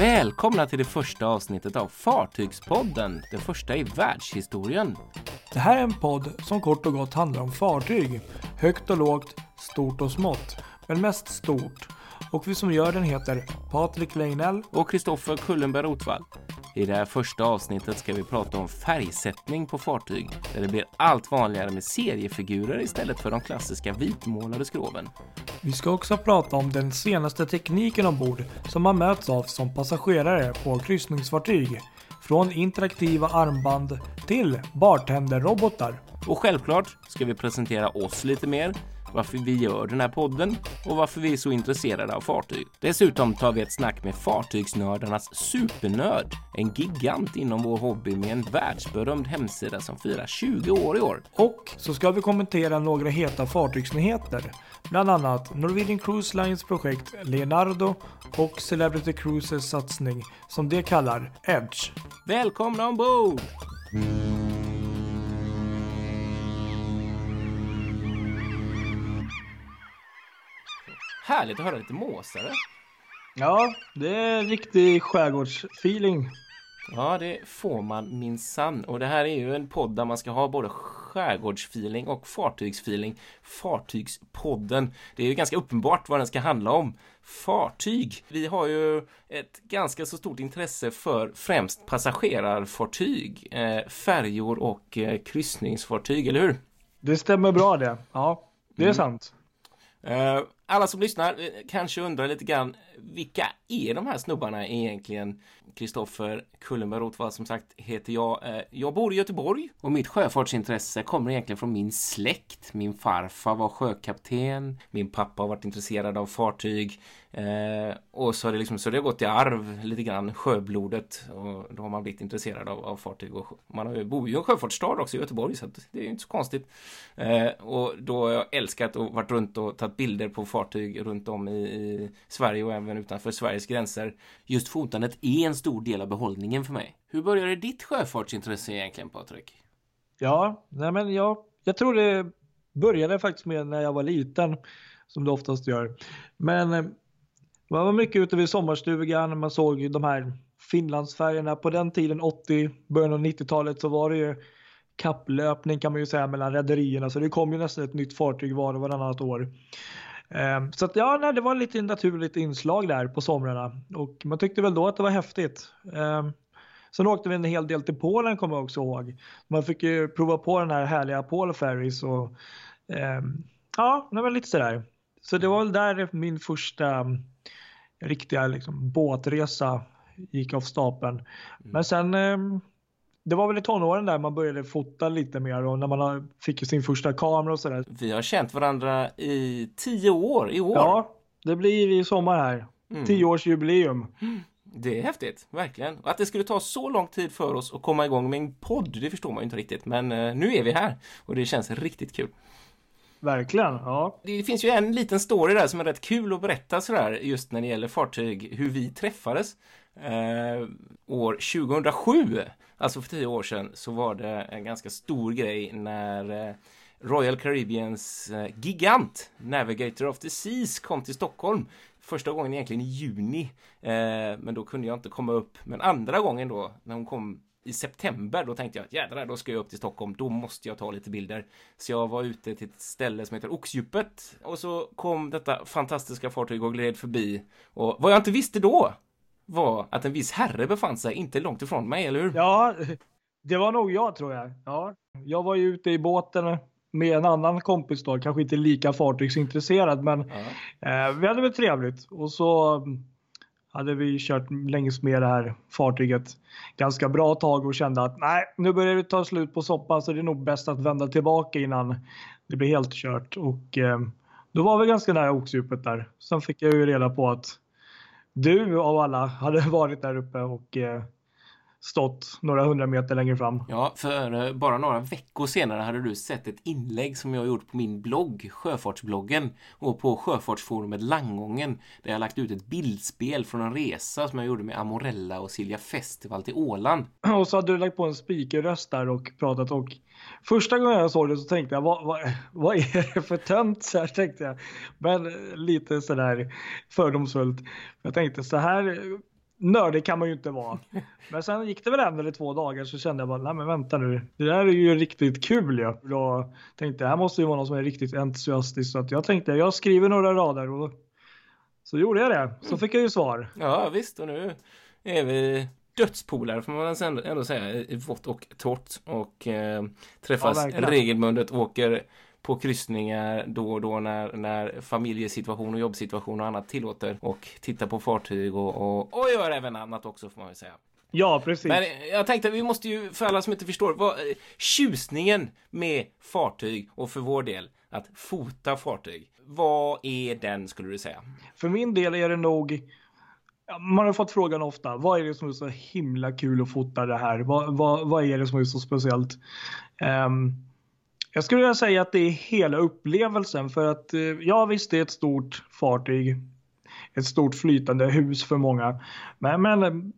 Välkomna till det första avsnittet av Fartygspodden, det första i världshistorien. Det här är en podd som kort och gott handlar om fartyg. Högt och lågt, stort och smått. Men mest stort. Och vi som gör den heter Patrik Leinell och Kristoffer Kullenberg Rotvall. I det här första avsnittet ska vi prata om färgsättning på fartyg, där det blir allt vanligare med seriefigurer istället för de klassiska vitmålade skroven. Vi ska också prata om den senaste tekniken ombord som man möts av som passagerare på kryssningsfartyg. Från interaktiva armband till bartenderrobotar. Och självklart ska vi presentera oss lite mer varför vi gör den här podden och varför vi är så intresserade av fartyg. Dessutom tar vi ett snack med fartygsnördarnas supernörd, en gigant inom vår hobby med en världsberömd hemsida som firar 20 år i år. Och så ska vi kommentera några heta fartygsnyheter, bland annat Norwegian Cruise Lines projekt Leonardo och Celebrity Cruises satsning som de kallar Edge. Välkomna ombord! Härligt att höra lite måsare. Ja, det är riktig skärgårdsfeeling. Ja, det får man minsann. Och det här är ju en podd där man ska ha både skärgårdsfeeling och fartygsfeeling. Fartygspodden. Det är ju ganska uppenbart vad den ska handla om. Fartyg. Vi har ju ett ganska så stort intresse för främst passagerarfartyg, eh, färjor och eh, kryssningsfartyg, eller hur? Det stämmer bra det. Ja, det är mm. sant. Uh, alla som lyssnar eh, kanske undrar lite grann vilka är de här snubbarna egentligen? Kristoffer Kullenberg Rotvall som sagt heter jag. Uh, jag bor i Göteborg och mitt sjöfartsintresse kommer egentligen från min släkt. Min farfar var sjökapten, min pappa har varit intresserad av fartyg. Eh, och så har det liksom så det har gått i arv lite grann sjöblodet och då har man blivit intresserad av, av fartyg och man har ju, bor ju i en sjöfartsstad också i Göteborg så det är ju inte så konstigt. Eh, och då har jag älskat och varit runt och tagit bilder på fartyg runt om i, i Sverige och även utanför Sveriges gränser. Just fotandet är en stor del av behållningen för mig. Hur började ditt sjöfartsintresse egentligen Patrik? Ja, nej men jag, jag tror det började faktiskt med när jag var liten som det oftast gör. Men eh, man var mycket ute vid sommarstugan, man såg de här Finlandsfärgerna. På den tiden, 80, början av 90-talet, så var det ju kapplöpning kan man ju säga mellan rederierna. Så det kom ju nästan ett nytt fartyg var och varannat år. Ehm, så att ja, nej, det var lite naturligt inslag där på somrarna och man tyckte väl då att det var häftigt. Ehm, sen åkte vi en hel del till Polen kommer jag också ihåg. Man fick ju prova på den här härliga Polo Ferries och ehm, ja, det var lite sådär. Så det var väl där min första riktiga liksom, båtresa gick av stapeln. Mm. Men sen ehm, det var väl i tonåren där man började fota lite mer och när man fick sin första kamera och sådär. Vi har känt varandra i tio år i år. Ja, det blir i sommar här. Mm. Tioårsjubileum. Det är häftigt, verkligen. Att det skulle ta så lång tid för oss att komma igång med en podd, det förstår man ju inte riktigt. Men eh, nu är vi här och det känns riktigt kul. Verkligen, ja. Det finns ju en liten story där som är rätt kul att berätta sådär just när det gäller fartyg, hur vi träffades. Eh, år 2007, alltså för tio år sedan, så var det en ganska stor grej när eh, Royal Caribbeans eh, gigant Navigator of the Seas kom till Stockholm. Första gången egentligen i juni, eh, men då kunde jag inte komma upp. Men andra gången då, när hon kom i september, då tänkte jag att jädrar, då ska jag upp till Stockholm, då måste jag ta lite bilder. Så jag var ute till ett ställe som heter Oxdjupet och så kom detta fantastiska fartyg och gled förbi. Och vad jag inte visste då var att en viss herre befann sig inte långt ifrån mig, eller hur? Ja, det var nog jag tror jag. Ja, jag var ju ute i båten med en annan kompis då, kanske inte lika fartygsintresserad, men ja. eh, vi hade väl trevligt och så hade vi kört längs med det här fartyget ganska bra tag och kände att nej, nu börjar det ta slut på soppan så det är nog bäst att vända tillbaka innan det blir helt kört. Och eh, då var vi ganska nära oxdjupet där. Sen fick jag ju reda på att du av alla hade varit där uppe och eh, stått några hundra meter längre fram. Ja, för eh, bara några veckor senare hade du sett ett inlägg som jag gjort på min blogg, Sjöfartsbloggen, och på Sjöfartsforumet Langången, där jag lagt ut ett bildspel från en resa som jag gjorde med Amorella och Silja Festival till Åland. Och så hade du lagt på en speakerröst där och pratat och första gången jag såg det så tänkte jag, vad, vad, vad är det för tönt? Så här tänkte jag. Men lite sådär fördomsfullt. Jag tänkte så här nördig kan man ju inte vara. Men sen gick det väl en eller två dagar så kände jag bara, nej men vänta nu, det där är ju riktigt kul ju. Ja. Då tänkte jag, här måste ju vara någon som är riktigt entusiastisk. Så att jag tänkte, jag skriver några rader och så gjorde jag det. Så fick jag ju svar. Ja visst, och nu är vi dödspolare får man ändå, ändå säga i vått och torrt och eh, träffas ja, regelbundet, åker på kryssningar då och då när, när familjesituation och jobbsituation och annat tillåter och tittar på fartyg och, och, och gör även annat också får man ju säga. Ja, precis. Men jag tänkte vi måste ju, för alla som inte förstår, vad, tjusningen med fartyg och för vår del att fota fartyg. Vad är den skulle du säga? För min del är det nog man har fått frågan ofta, vad är det som är så himla kul att fota det här? Vad, vad, vad är det som är så speciellt? Um, jag skulle vilja säga att det är hela upplevelsen för att eh, ja visst det är ett stort fartyg. Ett stort flytande hus för många. Men, men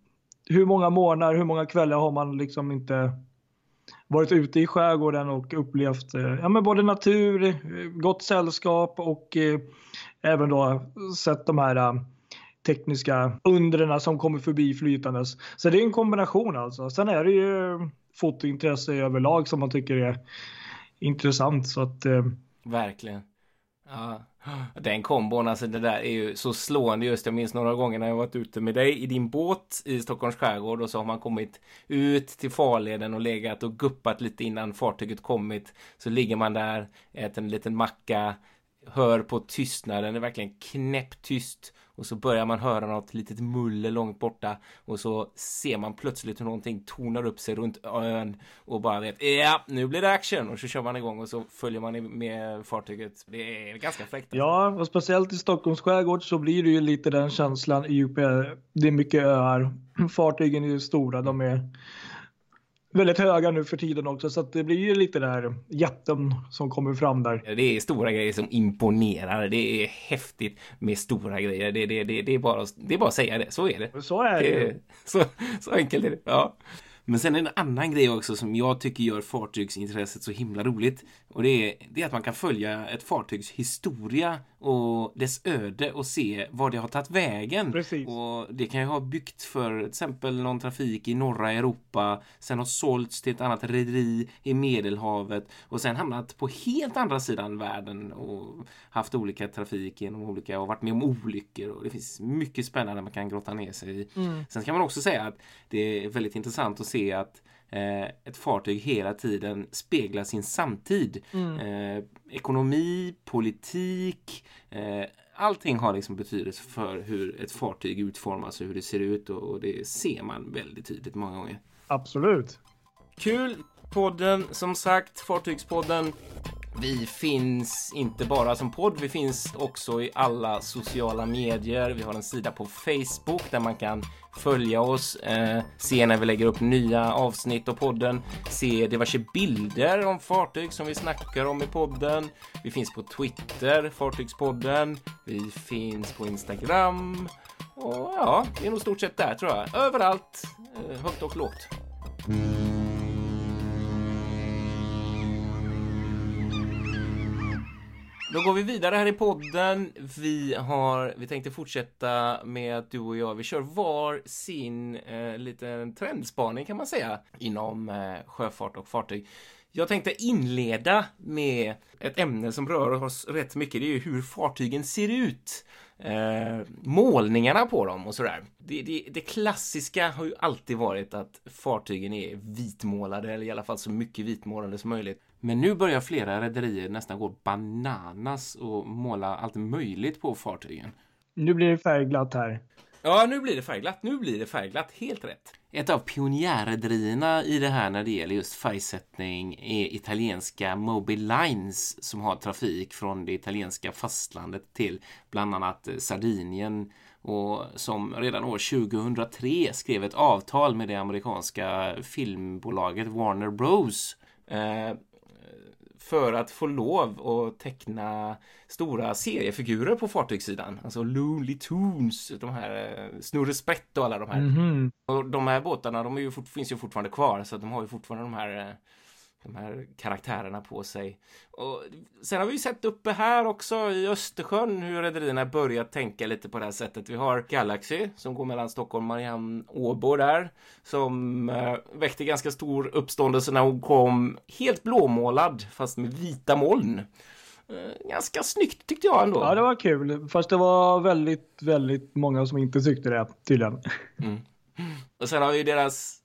hur många månader, hur många kvällar har man liksom inte varit ute i skärgården och upplevt eh, ja, men både natur, eh, gott sällskap och eh, även då sett de här tekniska undren som kommer förbi flytandes. Så det är en kombination alltså. Sen är det ju fotointresse överlag som man tycker är intressant så att. Eh... Verkligen. Ja. Den kombon, alltså det där är ju så slående just. Jag minns några gånger när jag varit ute med dig i din båt i Stockholms skärgård och så har man kommit ut till farleden och legat och guppat lite innan fartyget kommit. Så ligger man där, äter en liten macka, hör på tystnaden, det är verkligen knäpptyst och så börjar man höra något litet muller långt borta och så ser man plötsligt hur någonting tonar upp sig runt ön och bara vet ja, nu blir det action och så kör man igång och så följer man med fartyget. Det är ganska fräckt. Alltså. Ja, och speciellt i Stockholms skärgård så blir det ju lite den känslan i UP. Det är mycket öar. Fartygen är stora, de är väldigt höga nu för tiden också så att det blir ju lite där jätten som kommer fram där. Det är stora grejer som imponerar. Det är häftigt med stora grejer. Det, det, det, det, är, bara, det är bara att säga det. Så är det. Så är det. så, så enkelt är det. Ja. Men sen en annan grej också som jag tycker gör fartygsintresset så himla roligt. Och det är, det är att man kan följa ett fartygs historia och dess öde och se vad det har tagit vägen. Precis. Och det kan ju ha byggt för till exempel någon trafik i norra Europa, sen har sålts till ett annat rederi i Medelhavet och sen hamnat på helt andra sidan världen och haft olika trafik genom olika och varit med om olyckor och det finns mycket spännande man kan grotta ner sig i. Mm. Sen kan man också säga att det är väldigt intressant att se att ett fartyg hela tiden speglar sin samtid. Mm. Eh, ekonomi, politik, eh, allting har liksom betydelse för hur ett fartyg utformas och hur det ser ut och, och det ser man väldigt tydligt många gånger. Absolut. Kul! Podden, som sagt, Fartygspodden vi finns inte bara som podd, vi finns också i alla sociala medier. Vi har en sida på Facebook där man kan följa oss, eh, se när vi lägger upp nya avsnitt av podden, se diverse bilder om fartyg som vi snackar om i podden. Vi finns på Twitter, Fartygspodden. Vi finns på Instagram. Och ja, det är nog stort sett där tror jag. Överallt, eh, högt och lågt. Då går vi vidare här i podden. Vi har, vi tänkte fortsätta med att du och jag, vi kör var sin eh, liten trendspaning kan man säga inom eh, sjöfart och fartyg. Jag tänkte inleda med ett ämne som rör oss rätt mycket. Det är ju hur fartygen ser ut. Eh, målningarna på dem och sådär. Det, det, det, klassiska har ju alltid varit att fartygen är vitmålade eller i alla fall så mycket vitmålade som möjligt. Men nu börjar flera rederier nästan gå bananas och måla allt möjligt på fartygen. Nu blir det färgglatt här. Ja, nu blir det färgglatt. Nu blir det färgglatt. Helt rätt. Ett av pionjärrederierna i det här när det gäller just färgsättning är italienska Mobil Lines som har trafik från det italienska fastlandet till bland annat eh, Sardinien och som redan år 2003 skrev ett avtal med det amerikanska filmbolaget Warner Bros. Eh, för att få lov att teckna stora seriefigurer på fartygssidan. Alltså Looney Tunes, de här eh, Snurre Sprätt och alla de här. Mm -hmm. Och de här båtarna, de är ju fort, finns ju fortfarande kvar så de har ju fortfarande de här eh, de här karaktärerna på sig. Och sen har vi ju sett uppe här också i Östersjön hur rederierna börjat tänka lite på det här sättet. Vi har Galaxy som går mellan Stockholm och Mariehamn Åbo där som eh, väckte ganska stor uppståndelse när hon kom helt blåmålad fast med vita moln. Eh, ganska snyggt tyckte jag ändå. Ja, det var kul. Fast det var väldigt, väldigt många som inte tyckte det tydligen. Mm. Och sen har vi deras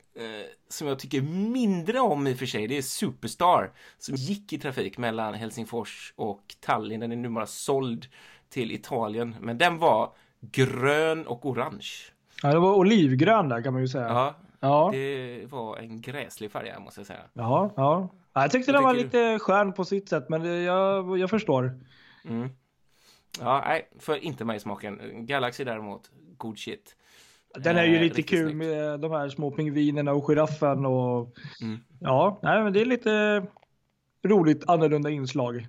som jag tycker mindre om i och för sig, det är Superstar som gick i trafik mellan Helsingfors och Tallinn. Den är numera såld till Italien, men den var grön och orange. Ja, det var olivgrön där kan man ju säga. Ja, ja. det var en gräslig färg måste jag säga. Ja, ja. Jag tyckte den var du? lite skön på sitt sätt, men det, jag, jag förstår. Mm. Ja, nej, för inte mig smaken. Galaxy däremot, god shit. Den är ju eh, lite kul snyggt. med de här små pingvinerna och giraffen och mm. ja, nej, men det är lite roligt annorlunda inslag.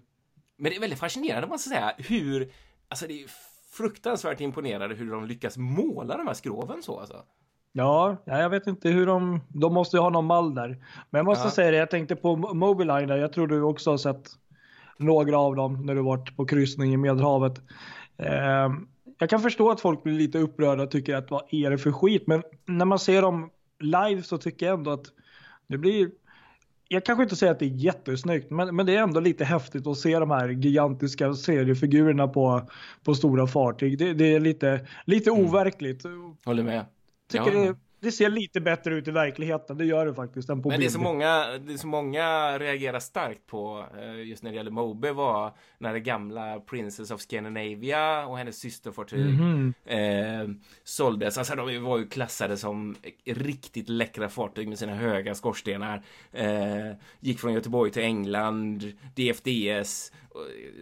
Men det är väldigt fascinerande måste jag säga hur, alltså det är fruktansvärt imponerande hur de lyckas måla de här skroven så alltså. Ja, jag vet inte hur de, de måste ju ha någon mall där. Men jag måste ja. säga det, jag tänkte på Mobiline där, jag tror du också har sett några av dem när du varit på kryssning i Medelhavet. Eh, jag kan förstå att folk blir lite upprörda och tycker att vad är det för skit, men när man ser dem live så tycker jag ändå att det blir jag kanske inte säger att det är jättesnyggt, men, men det är ändå lite häftigt att se de här gigantiska seriefigurerna på, på stora fartyg. Det, det är lite, lite mm. overkligt. Håller med. Tycker ja. det, det ser lite bättre ut i verkligheten, det gör det faktiskt. Än på Men det är, så många, det är så många reagerar starkt på, eh, just när det gäller Mobe, var när det gamla Princess of Scandinavia och hennes systerfartyg mm -hmm. eh, såldes. Alltså de var ju klassade som riktigt läckra fartyg med sina höga skorstenar. Eh, gick från Göteborg till England, DFDS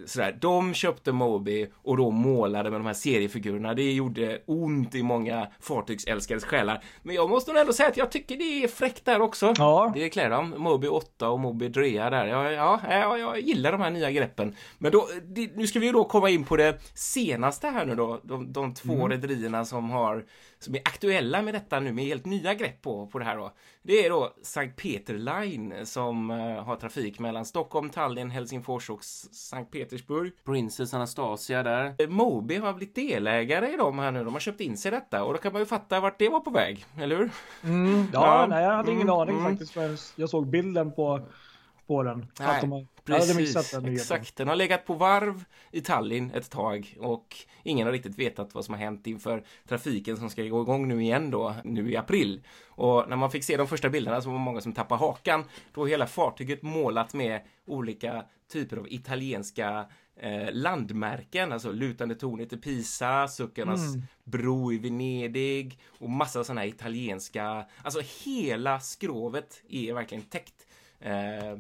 sådär. De köpte Moby och då målade med de här seriefigurerna. Det gjorde ont i många fartygsälskares själar. Men jag måste nog ändå säga att jag tycker det är fräckt där också. Ja. Det klär de. Moby 8 och Moby Drea där. Ja, ja, ja, jag gillar de här nya greppen. Men då, det, nu ska vi ju då komma in på det senaste här nu då. De, de två mm. rederierna som har som är aktuella med detta nu med helt nya grepp på, på det här då. Det är då Sankt Peter Line som uh, har trafik mellan Stockholm, Tallinn, Helsingfors och Sankt Petersburg. Princess Anastasia där. Eh, Moby har blivit delägare i dem här nu. De har köpt in sig detta och då kan man ju fatta vart det var på väg, eller hur? Mm, ja, ja, nej, jag hade ingen mm, aning mm. faktiskt förrän jag såg bilden på på den. Nej, att de har, precis, den exakt. Den har legat på varv i Tallinn ett tag och ingen har riktigt vetat vad som har hänt inför trafiken som ska gå igång nu igen då, nu i april. Och när man fick se de första bilderna så var det många som tappade hakan. Då hela fartyget målat med olika typer av italienska eh, landmärken, alltså lutande tornet i Pisa, Suckarnas mm. bro i Venedig och massa sådana här italienska, alltså hela skrovet är verkligen täckt. Eh,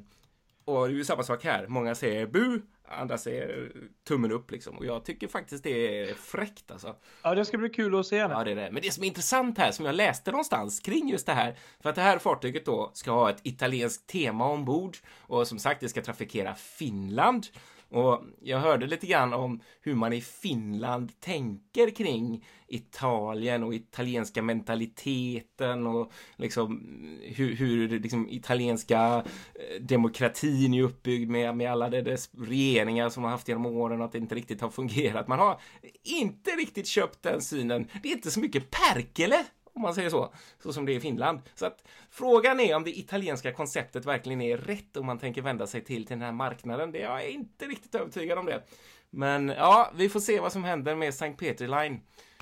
och det är ju samma sak här. Många säger bu, andra säger tummen upp liksom. Och jag tycker faktiskt det är fräckt alltså. Ja, det ska bli kul att se. Ja, det är det. Men det som är intressant här, som jag läste någonstans kring just det här, för att det här fartyget då ska ha ett italienskt tema ombord och som sagt, det ska trafikera Finland. Och jag hörde lite grann om hur man i Finland tänker kring Italien och italienska mentaliteten och liksom hur, hur liksom italienska eh, demokratin är uppbyggd med, med alla dess regeringar som har haft genom åren och att det inte riktigt har fungerat. Man har inte riktigt köpt den synen. Det är inte så mycket Perkele om man säger så, så som det är i Finland. Så att frågan är om det italienska konceptet verkligen är rätt om man tänker vända sig till, till den här marknaden. Det, jag är inte riktigt övertygad om det. Men ja, vi får se vad som händer med St. Peter Line.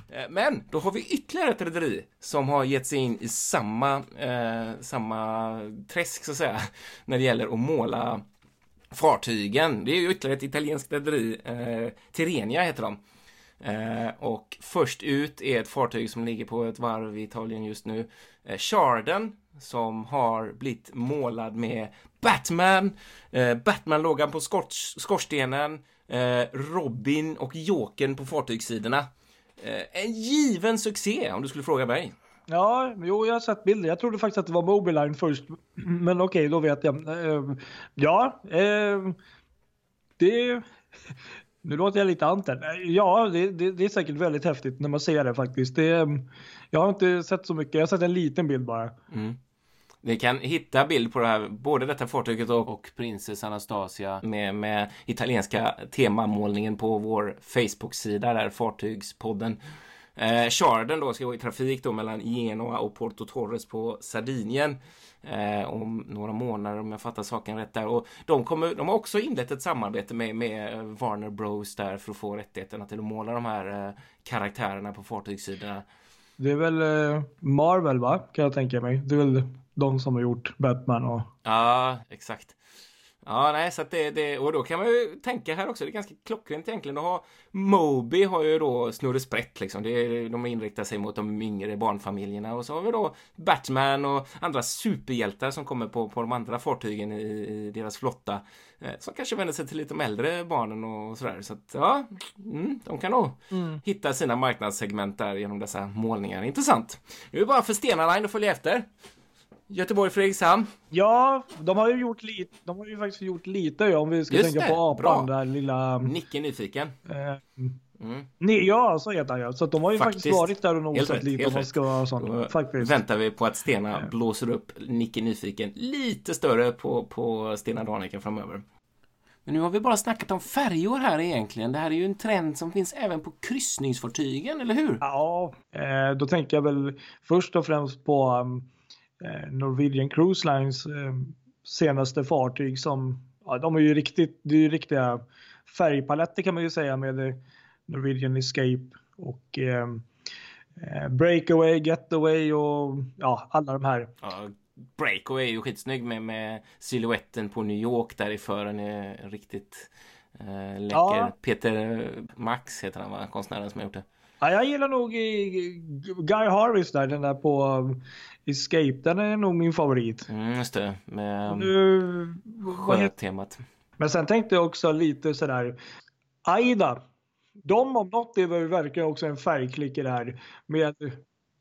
Eh, men då har vi ytterligare ett rederi som har gett sig in i samma, eh, samma träsk så att säga när det gäller att måla fartygen. Det är ju ytterligare ett italienskt rederi, eh, Tirenia heter de. Eh, och först ut är ett fartyg som ligger på ett varv i Italien just nu. Eh, Charden som har blivit målad med Batman, eh, Batman-loggan på skorstenen, eh, Robin och Jokern på fartygssidorna. Eh, en given succé om du skulle fråga mig. Ja, jo, jag har sett bilder. Jag trodde faktiskt att det var Mobiline först. Men okej, okay, då vet jag. Eh, ja, eh, det, nu låter jag lite anten. Ja, det, det, det, är säkert väldigt häftigt när man ser det faktiskt. Det, jag har inte sett så mycket, jag har sett en liten bild bara. Mm. Ni kan hitta bild på det här, både detta fartyget och, och Princess Anastasia med, med italienska temamålningen på vår Facebook-sida där, Fartygspodden. Eh, Charden då ska gå i trafik då mellan Genoa och Porto Torres på Sardinien eh, om några månader om jag fattar saken rätt där. Och de, kommer, de har också inlett ett samarbete med, med Warner Bros där för att få rättigheterna till att måla de här eh, karaktärerna på fartygssidorna. Det är väl eh, Marvel va, kan jag tänka mig. Det är väl de som har gjort Batman och... Ja, exakt. Ja, nej, så att det, det, och då kan man ju tänka här också, det är ganska klockrent egentligen att ha Moby har ju då Snurre Sprätt liksom, det är, de inriktar sig mot de yngre barnfamiljerna och så har vi då Batman och andra superhjältar som kommer på, på de andra fartygen i, i deras flotta eh, som kanske vänder sig till lite de äldre barnen och sådär. Så att ja, mm, de kan nog mm. hitta sina marknadssegment där genom dessa målningar. Intressant. Nu är det bara för Stena Line att följa efter. Göteborg Fredrikshamn. Ja, de har ju gjort lite. De har ju faktiskt gjort lite ja, om vi ska Just tänka det, på apan där lilla. Nicke nyfiken. Eh, mm. Nej, ja, så heter han ja. Så de har ju faktiskt, faktiskt varit där och nosat lite om man ska vara sån. Faktiskt. Väntar vi på att Stena eh. blåser upp Nicke nyfiken lite större på, på Stena Daniken framöver. Men nu har vi bara snackat om färjor här egentligen. Det här är ju en trend som finns även på kryssningsfartygen, eller hur? Ja, eh, då tänker jag väl först och främst på um, Eh, Eh, Norwegian Cruise Lines eh, senaste fartyg som, ja, de är ju riktigt, det är ju riktiga färgpaletter kan man ju säga med eh, Norwegian Escape och eh, Breakaway, Getaway och ja, alla de här. Ja, Breakaway är ju skitsnygg med, med siluetten på New York där i fören är riktigt läcker. Ja. Peter Max heter han va, konstnären som har gjort det. Ja, jag gillar nog Guy Harvis där, den där på um, Escape. Den är nog min favorit. Mm, just det, med nu, sjötemat. Men sen tänkte jag också lite sådär, Aida. De om något är väl verkligen också en färgklick i det här. Med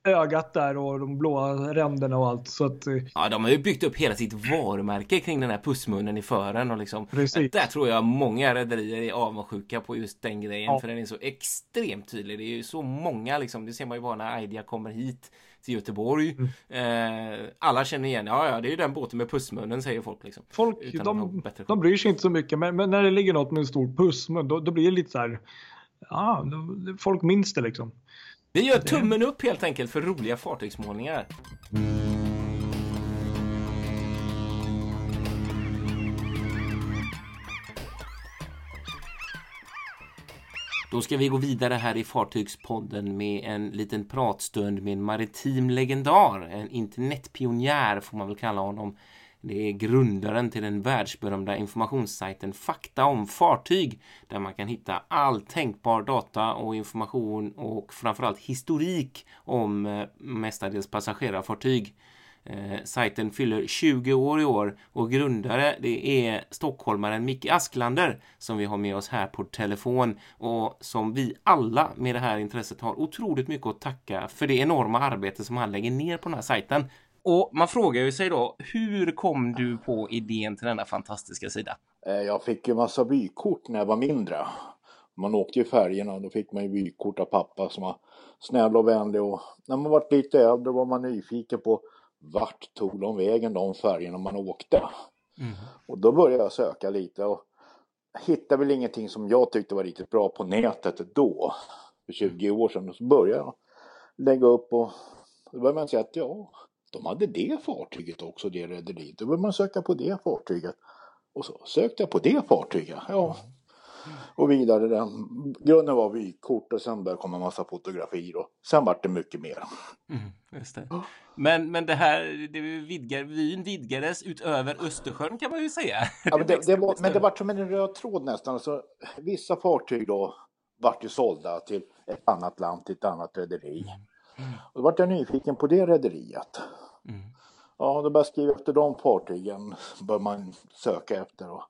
ögat där och de blåa ränderna och allt. Så att, eh, ja, de har ju byggt upp hela sitt varumärke kring den här pussmunnen i fören och liksom. Där tror jag många rederier är avundsjuka på just den grejen. Ja. För den är så extremt tydlig. Det är ju så många liksom. Det ser man ju bara när Idea kommer hit till Göteborg. Mm. Eh, alla känner igen, ja ja det är ju den båten med pussmunnen säger folk liksom. Folk, de, de bryr sig inte så mycket men, men, när det ligger något med en stor pussmun då, då blir det lite så här, ja, folk minns det liksom. Vi gör tummen upp helt enkelt för roliga fartygsmålningar. Då ska vi gå vidare här i Fartygspodden med en liten pratstund med en maritim legendar, en internetpionjär får man väl kalla honom. Det är grundaren till den världsberömda informationssajten Fakta om fartyg där man kan hitta all tänkbar data och information och framförallt historik om eh, mestadels passagerarfartyg. Eh, sajten fyller 20 år i år och grundare det är stockholmaren Micke Asklander som vi har med oss här på telefon och som vi alla med det här intresset har otroligt mycket att tacka för det enorma arbete som han lägger ner på den här sajten. Och man frågar ju sig då, hur kom du på idén till denna fantastiska sida? Eh, jag fick ju massa vykort när jag var mindre. Man åkte ju färgerna och då fick man ju vykort av pappa som var snäll och vänlig och när man var lite äldre var man nyfiken på vart tog de vägen de färgerna man åkte. Mm. Och då började jag söka lite och hittade väl ingenting som jag tyckte var riktigt bra på nätet då. För 20 år sedan. Och så började jag lägga upp och då började man säga att ja, de hade det fartyget också, det rederiet. Då började man söka på det fartyget. Och så sökte jag på det fartyget. Ja. Och vidare den. Grunden var vykort och sen började komma en massa fotografier och sen vart det mycket mer. Mm, det. Men, men det här, det vidgar, vyn vidgades utöver Östersjön kan man ju säga. Ja, men, det, det var, men det var som en röd tråd nästan. Alltså, vissa fartyg då vart ju sålda till ett annat land, till ett annat rederi. Mm. Mm. Och då vart jag nyfiken på det rederiet. Mm. Ja, då började skriva efter de fartygen, bör man söka efter. Och,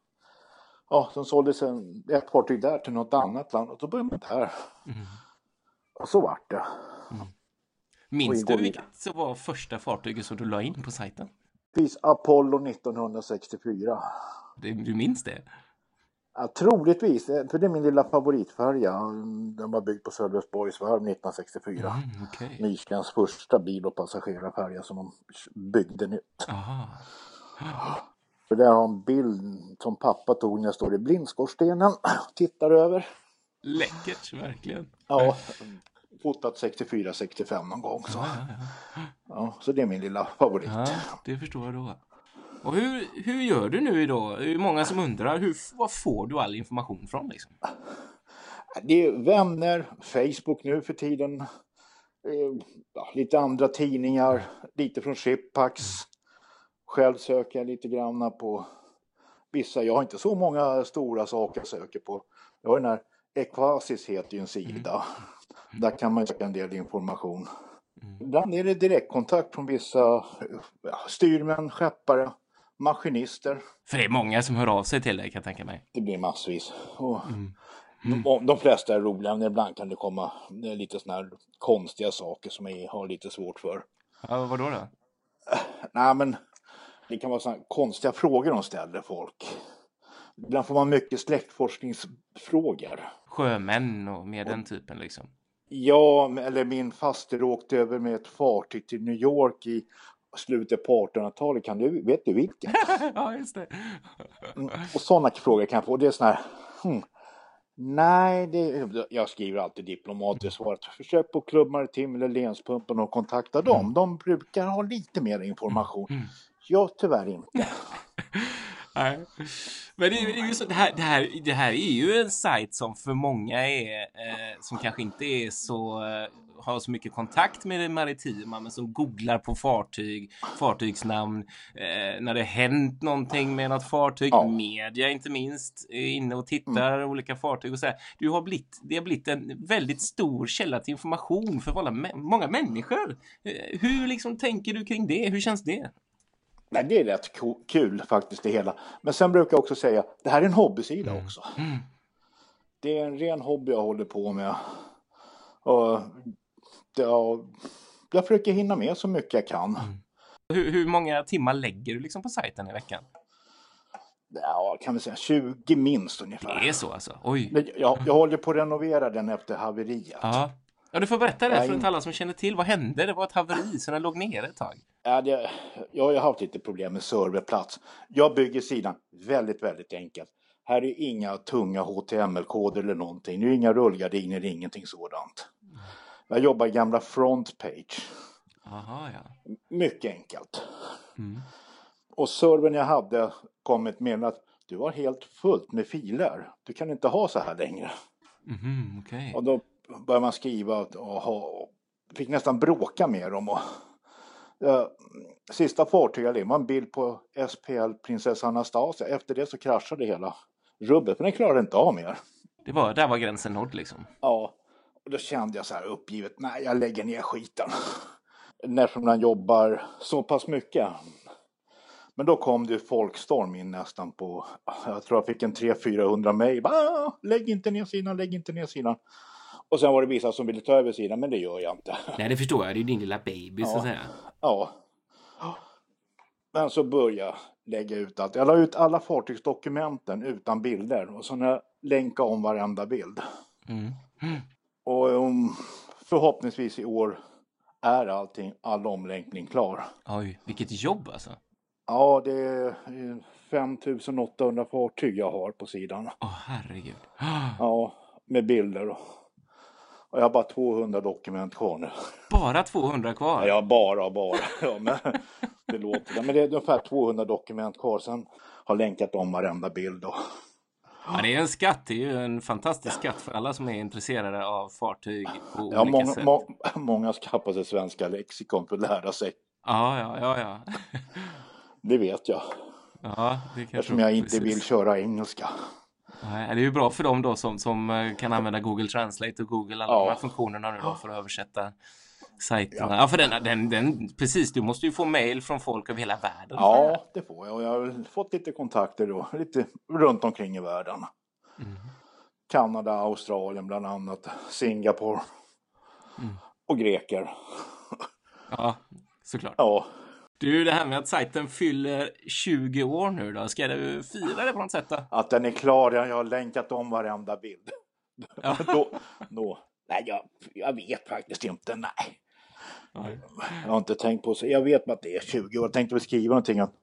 ja, sen såldes en, ett fartyg där till något annat land och då började man där. Mm. Och så vart det. Mm. Minns du vilket som var första fartyget som du la in på sajten? Finns Apollo 1964. Du minns det? Ja, troligtvis, eh, för det är min lilla favoritfärja. Den var byggd på Sölvesborgs varv 1964. Mm, okej. Nyskans första bil och passagerarfärja som de byggde nytt. Aha. För där har en bild som pappa tog när jag står i blindskorstenen tittar över. Läckert, verkligen. Ja, fotat 64-65 någon gång. Så. Ja, ja, ja. Så det är min lilla favorit. det förstår jag då. Och hur, hur gör du nu idag? Det är många som undrar, hur, var får du all information från liksom? Det är vänner, Facebook nu för tiden. eh, lite andra tidningar, lite från Shipax. Själv söker jag lite granna på vissa. Jag har inte så många stora saker jag söker på. Jag har den här Equasis heter ju en sida. Där kan man söka en del information. Ibland är det direktkontakt från vissa styrmän, skeppare, maskinister. För det är många som hör av sig till dig kan jag tänka mig. Det blir massvis. Och de, de flesta är roliga, men ibland kan det komma lite sådana här konstiga saker som jag har lite svårt för. Ja, vadå då? Nej, men det kan vara sådana konstiga frågor de ställer folk. Ibland får man mycket släktforskningsfrågor. Sjömän och med den typen liksom. Ja, eller min faster åkte över med ett fartyg till New York i slutet på 1800-talet. Kan du, vet du vilket? ja, just det. Och sådana frågor kan jag få. Och det är sådana här, hmm, nej, det, jag skriver alltid diplomatiskt svaret. Försök på Klubb Maritim eller Lenspumpen och kontakta dem. De brukar ha lite mer information. Jag tyvärr inte. Nej. Men det, är- ju så, det, här, det, här, det här är ju en sajt som för många är, eh, som kanske inte är så, eh, har så mycket kontakt med det maritima, men som googlar på fartyg, fartygsnamn, eh, när det hänt någonting med något fartyg, Ja. media inte minst, är inne och tittar olika fartyg och så här. Du har blivit, det har blivit en väldigt stor källa till information för många, många människor. Eh, hur liksom tänker du kring det? Hur känns det? Nej, det är rätt kul faktiskt det hela. Men sen brukar jag också säga, det här är en hobbysida också. Det är en ren hobby jag håller på med. Och ja, jag försöker hinna med så mycket jag kan. Hur, hur många timmar lägger du liksom på sajten i veckan? Ja, kan vi säga 20 minst ungefär. Det är så alltså? Oj. Men Jag, jag håller på att renovera den efter haveriet. Ja. Ja, du får berätta det för inte alla som känner till. Vad hände? Det var ett haveri, så den låg nere ett tag. Ja, det, jag har haft lite problem med serverplats. Jag bygger sidan väldigt, väldigt enkelt. Här är inga tunga HTML-koder eller någonting. Det är inga rullgardiner, ingenting sådant. Jag jobbar i gamla frontpage. Aha, ja. Mycket enkelt. Mm. Och servern jag hade kom ett meddelande att du har helt fullt med filer. Du kan inte ha så här längre. Mhm, okej. Och då började man skriva och, och, ha- och fick nästan bråka med dem. Och, eh, sista fartyget det var en bild på SPL Prinsessa Anastasia. Efter det så kraschade hela rubbet, för den klarade inte av mer. Det var, där var gränsen nådd liksom. Ja, och då kände jag så här uppgivet, nej jag lägger ner skiten. Eftersom man jobbar så pass mycket. Men då kom det folkstorm in nästan på, jag tror jag fick en 300-400 mejl. Lägg inte ner sidan, lägg inte ner sidan. Och sen var det vissa som ville ta över sidan, men det gör jag inte. Nej, det förstår jag. Det är ju din lilla baby, så att säga. Ja. Men så började jag lägga ut allt. Jag la ut alla fartygsdokumenten utan bilder och så när jag länkade om varenda bild. Mm. Och um, förhoppningsvis i år är allting, all omlänkning klar. Oj, vilket jobb alltså. Ja, det är eh, 5800 fartyg jag har på sidan. Åh, herregud. Ja, med bilder. Och, och jag har bara 200 dokument kvar nu. Bara 200 kvar? Ja, jag bara, bara. Ja, men, det låter Men det är ungefär 200 dokument kvar. Sen har länkat om varenda bild. Och, Ja, det är en skatt. Det är ju en fantastisk skatt för alla som är intresserade av fartyg på ja, olika många, sätt. må, många skaffar sig svenska lexikon för att lära sig. Ja, ja, ja, ja. Det vet jag. Ja, det kanske Eftersom jag inte precis. vill köra engelska. Nej, det är ju bra för dem då som, som eh, kan använda Google Translate och Google alla Ja. de här funktionerna nu då för att översätta sajterna. Ja, för den, den, den, precis, du måste ju få mail från folk över hela världen. Ja, det får jag. Och jag har fått lite kontakter då, lite runt omkring i världen. Mm. Kanada, Australien bland annat, Singapore Mm. och greker. Ja, såklart. Ja, Du, det här med att sajten fyller 20 år nu då, ska du fira det på något sätt då? Att den är klar, jag har länkat om varenda bild. Ja. då, då. Nej, jag, jag vet faktiskt inte, nej. nej. Jag har inte tänkt på så. Jag vet att det är 20 år. Jag tänkte skriva någonting att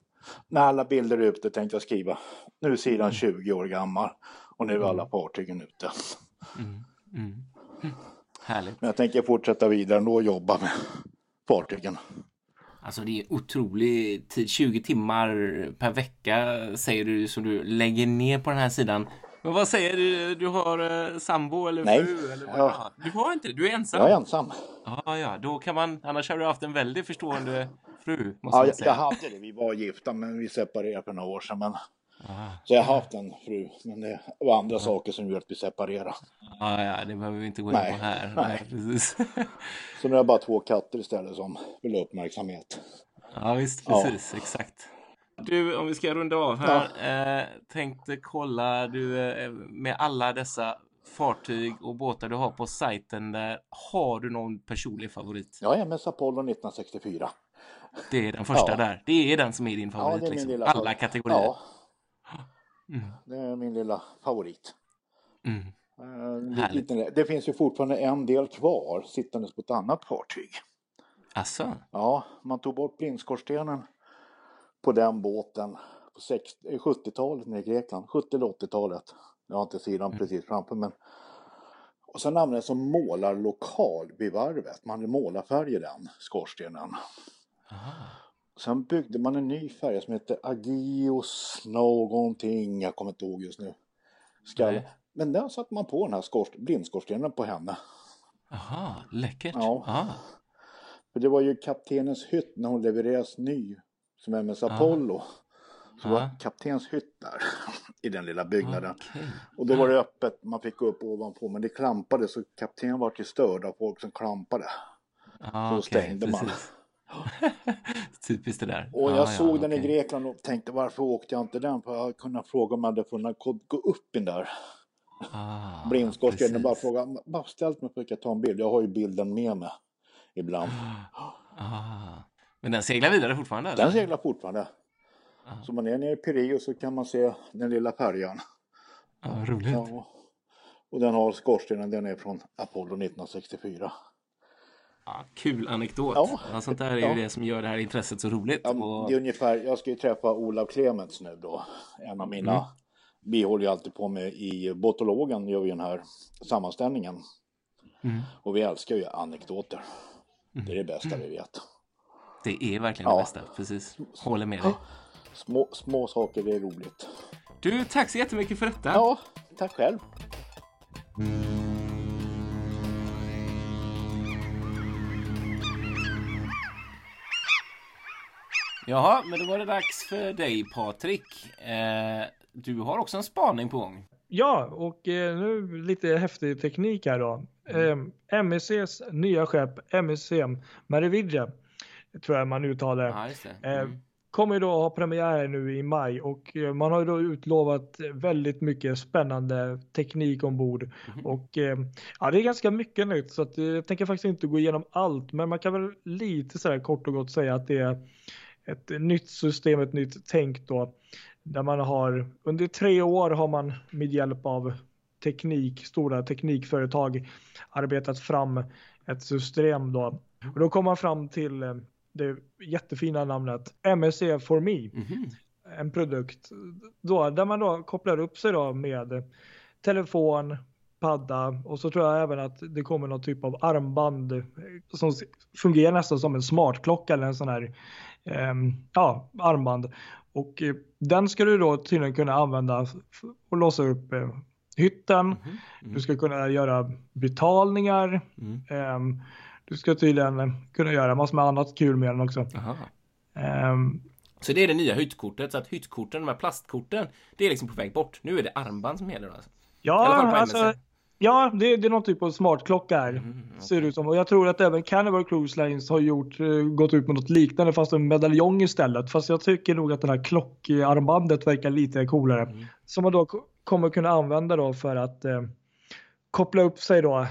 när alla bilder är ute tänkte jag skriva nu är sidan 20 år gammal och nu är alla mm. fartygen ute. Mm. Mm. Härligt. Men jag tänker fortsätta vidare och jobba med fartygen. Alltså det är otrolig tid, 20 timmar per vecka säger du som du lägger ner på den här sidan. Men vad säger du? Du har eh, sambo eller Nej. fru? Eller vad? Ja. Du har inte det? Du är ensam? Jag är ensam. Ja, ja, då kan man, annars har du haft en väldigt förstående fru. Måste ja, jag, jag hade det. Vi var gifta, men vi separerade för några år sedan. Men... Ah. Så jag har haft en fru, men det var andra ah. saker som gjorde att vi separerade. Ah, ja, det behöver vi inte gå in Nej. på här. Nej. precis. så nu har jag bara två katter istället som vill ha uppmärksamhet. Ja, visst, precis, ja. exakt. Du, om vi ska runda av här. Ja. Eh, tänkte kolla, du, eh, med alla dessa fartyg och båtar du har på sajten där, har du någon personlig favorit? Ja, MS Apollo 1964. Det är den första ja. där. Det är den som är din favorit. Ja, är liksom. Alla kategorier. Ja. Mm. Det är min lilla favorit. Mm. Uh, det finns ju fortfarande en del kvar sittandes på ett annat fartyg. Asså? Ja, man tog bort blindskorstenen på den båten på 70-talet eh, i Grekland, 70 eller 80-talet. Jag har inte sidan mm. precis framför men och sen användes som målarlokal vid varvet. Man målarfärg i den skorstenen. Aha. Sen byggde man en ny färja som heter Agios någonting. Jag kommer inte ihåg just nu. Skall. Men den satte man på den här skorst blindskorstenen på henne. Aha, läckert. Ja. Aha. För det var ju kaptenens hytt när hon levererades ny som MS Apollo. Aha. Så var kaptens hytt där i den lilla byggnaden. Okay. Och då var det öppet, man fick gå upp ovanpå men det klampade så kaptenen var till störd av folk som klampade. Ah, så okay, stängde precis. Typiskt det där. Och jag ah, såg ja, den okay. i Grekland och tänkte varför åkte jag inte den? För jag kunde fråga om jag hade funnit gå upp i den där ah, blindskorstenen och bara fråga, bara ställt mig för att jag ta en bild. Jag har ju bilden med mig ibland. Ah, men den seglar vidare fortfarande? Eller? Den seglar fortfarande. Ah. Så man är nere i Pireus så kan man se den lilla färjan. Ah, roligt. Ja, och den har skorstenen, den är från Apollo 1964. Ja, kul anekdot. Ja. Ja, sånt där är ja. ju det som gör det här intresset så roligt. Ja, och... Det är ungefär, jag ska ju träffa Olav Clements nu då. En av mina, mm. vi håller ju alltid på med i Botologen gör vi den här sammanställningen. Mm. Och vi älskar ju anekdoter. Mm. Det är det bästa vi vet. Det är verkligen det bästa, precis. Håller med dig. Små, små saker, det är roligt. Du, tack så jättemycket för detta. Ja, tack själv. Jaha, men då var det dags för dig Patrik. Eh, du har också en spaning på gång. Ja, och eh, nu lite häftig teknik här då. Mm. Eh, MSCs nya skepp MSC Merividja, tror jag man uttalar ja, det. Eh, mm. kommer ju då ha premiär nu i maj och eh, man har ju då utlovat väldigt mycket spännande teknik ombord. Mm. Och eh, ja, det är ganska mycket nytt så att, jag tänker faktiskt inte gå igenom allt men man kan väl lite sådär kort och gott säga att det är ett nytt system, ett nytt tänk då. Där man har under tre år har man med hjälp av teknik, stora teknikföretag arbetat fram ett system då. Och då kom man fram till eh, det jättefina namnet MSC for me. Mm -hmm. En produkt då, där man då kopplar upp sig då med telefon, padda och så tror jag även att det kommer någon typ av armband eh, som fungerar nästan som en smartklocka eller en sån här ja, armband. Och eh, den ska du då tydligen kunna använda och låsa upp eh, hytten. Mm -hmm. Du ska kunna göra betalningar. Mm. Ehm, du ska tydligen kunna göra massor med annat kul med den också. Um, så det är det nya hyttkortet, så att hyttkorten, de här plastkorten, det är liksom på väg bort. Nu är det armband som gäller alltså. Ja, alltså Ja, det, det är någon typ av smartklocka här. Mm, okay. Ser det ut som. Och jag tror att även Carnival Cruise Lines har gjort, uh, gått ut med något liknande fast en medaljong istället. Fast jag tycker nog att det här klockarmbandet verkar lite coolare. Mm. Som man då kommer kunna använda då för att uh, koppla upp sig då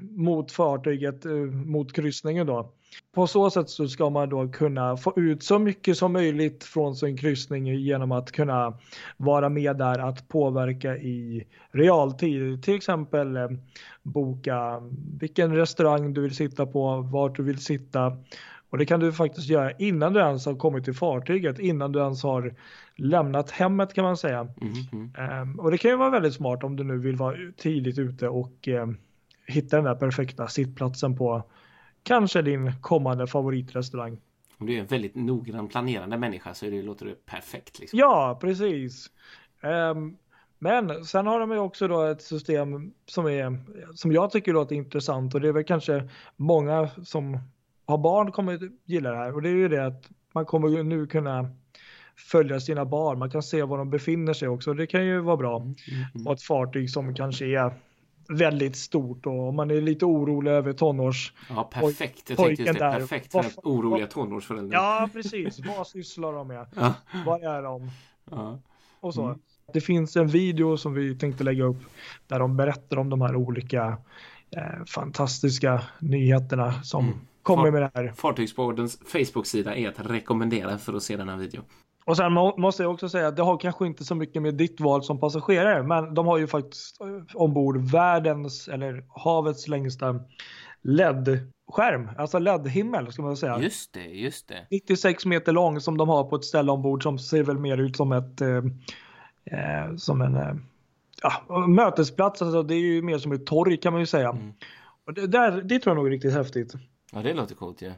mot fartyget, uh, mot kryssningen då. På så sätt så ska man då kunna få ut så mycket som möjligt från sin kryssning genom att kunna vara med där att påverka i realtid. Till exempel eh, boka vilken restaurang du vill sitta på, vart du vill sitta. Och det kan du faktiskt göra innan du ens har kommit till fartyget, innan du ens har lämnat hemmet kan man säga. Mm -hmm. och det kan ju vara väldigt smart om du nu vill vara tidigt ute och eh, hitta den där perfekta sittplatsen på kanske din kommande favoritrestaurang. Om du är en väldigt noggrann planerande människa så det, låter det perfekt. Liksom. Ja, precis. Um, men sen har de ju också då ett system som, är, som jag tycker låter intressant och det är väl kanske många som har barn kommer gilla det här och det är ju det att man kommer nu kunna följa sina barn. Man kan se var de befinner sig också. Det kan ju vara bra. Mm, mm, mm. Och ett fartyg som kanske är väldigt stort och man är lite orolig över tonårs... Ja, perfekt. Jag tänkte just det. Där. Perfekt för vad, oroliga tonårsföräldrar. Ja, precis. vad sysslar de med? Ja. Vad är de? Ja. Och så. Mm. Det finns en video som vi tänkte lägga upp där de berättar om de här olika eh, fantastiska nyheterna som mm. kommer med det här. Fartygsbordens Facebook-sida är att rekommendera för att se den här videon. Och sen måste jag också säga att det har kanske inte så mycket med ditt val som passagerare, men de har ju faktiskt eh, ombord världens eller havets längsta LED-skärm, alltså LED-himmel ska man säga. Just det, just det. 96 meter lång som de har på ett ställe ombord som ser väl mer ut som ett eh, eh, som en eh, ja, mötesplats, alltså det är ju mer som ett torg kan man ju säga. Mm. Och det, där, det tror jag nog är riktigt häftigt. Ja, det låter coolt ju. Ja.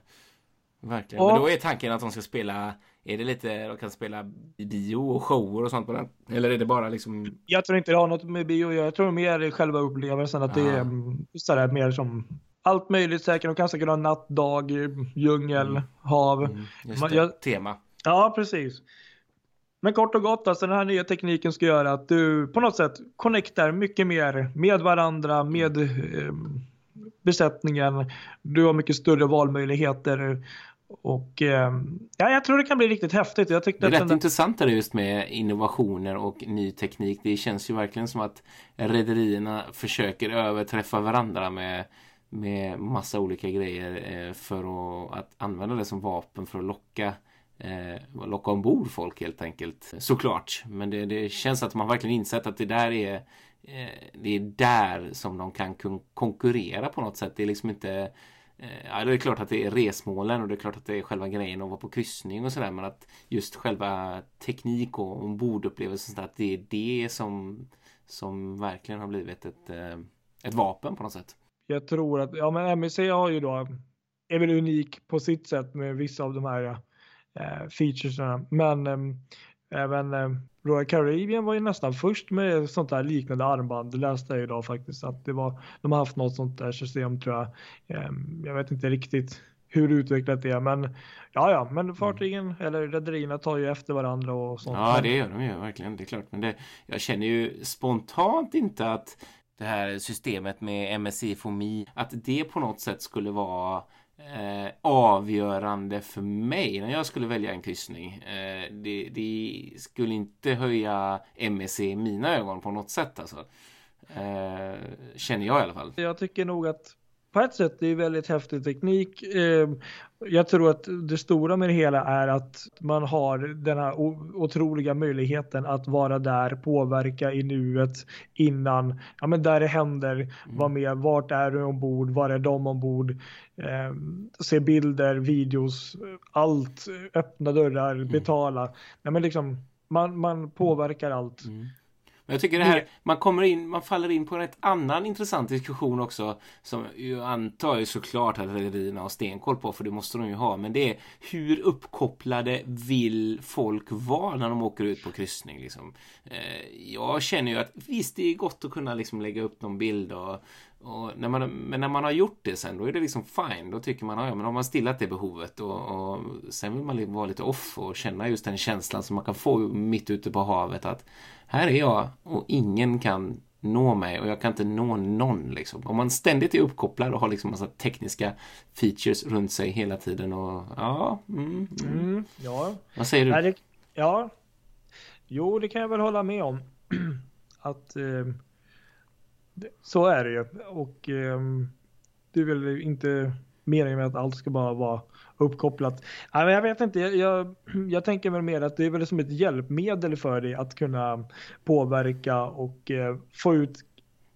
Verkligen. Och, Men då är tanken att de ska spela är det lite, de kan spela bio och shower och sånt på den? Eller är det bara liksom? Jag tror inte det har något med bio Jag tror mer själva upplevelsen att ja. det är mm, sådär mer som allt möjligt säkert. De kan säkert ha natt, dag, djungel, mm. hav. Mm, just det, jag, tema. Ja, precis. Men kort och gott, alltså den här nya tekniken ska göra att du på något sätt connectar mycket mer med varandra, med eh, besättningen. Du har mycket större valmöjligheter och eh, ja, jag tror det kan bli riktigt häftigt. Jag det är rätt den... intressant det just med innovationer och ny teknik. Det känns ju verkligen som att rederierna försöker överträffa varandra med, med massa olika grejer eh, för att, att använda det som vapen för att locka eh, locka ombord folk helt enkelt. Såklart. Men det, det känns att man verkligen insett att det där är eh, det är där som de kan konkurrera på något sätt. Det är liksom inte Eh, ja, det är klart att det är resmålen och det är klart att det är själva grejen att vara på kryssning och sådär men att just själva teknik och ombordupplevelsen att det är det som, som verkligen har blivit ett, eh, ett vapen på något sätt. Jag tror att, ja men MEC har ju då, är väl unik på sitt sätt med vissa av de här eh, featuresna men ehm, även eh, Royal Caribbean var ju nästan först med sånt där liknande armband. Det läste jag idag faktiskt att det var, de har haft något sånt där system tror jag. Ehm, jag vet inte riktigt hur utvecklat det är men ja ja men fartygen mm. eller rederierna tar ju efter varandra och sånt. Ja det gör de ju verkligen det är klart men det, jag känner ju spontant inte att det här systemet med MSI FOMI att det på något sätt skulle vara eh, avgörande för mig när jag skulle välja en kryssning. Eh, det, det, skulle inte höja MSC i mina ögon på något sätt alltså. Eh, känner jag i alla fall. Jag tycker nog att på ett sätt det är väldigt häftig teknik. Eh, jag tror att det stora med det hela är att man har den här otroliga möjligheten att vara där, påverka i nuet innan, ja men där det händer, mm. vara med, vart är du ombord, var är de ombord, eh, se bilder, videos, allt, öppna dörrar, mm. betala. Ja, men liksom, man, man påverkar allt. Mm. Men jag tycker det här, man kommer in, man faller in på en rätt annan intressant diskussion också som jag antar ju såklart att rederierna har stenkoll på för det måste de ju ha. Men det är hur uppkopplade vill folk vara när de åker ut på kryssning liksom? Eh, jag känner ju att visst, det är gott att kunna liksom lägga upp någon bild och, och när man, men när man har gjort det sen då är det liksom fine. Då tycker man, ja men har man stillat det behovet och, och sen vill man vara lite off och känna just den känslan som man kan få mitt ute på havet att här är jag och ingen kan nå mig och jag kan inte nå någon liksom. Om man ständigt är uppkopplad och har liksom massa tekniska features runt sig hela tiden och ja. Mm, mm. Mm, ja. Vad säger du? Det, ja. Jo, det kan jag väl hålla med om. att eh, så är det ju och eh, det är väl inte meningen med att allt ska bara vara uppkopplat. Nej, men jag vet inte, jag, jag, jag, tänker väl mer att det är väl som ett hjälpmedel för dig att kunna påverka och eh, få ut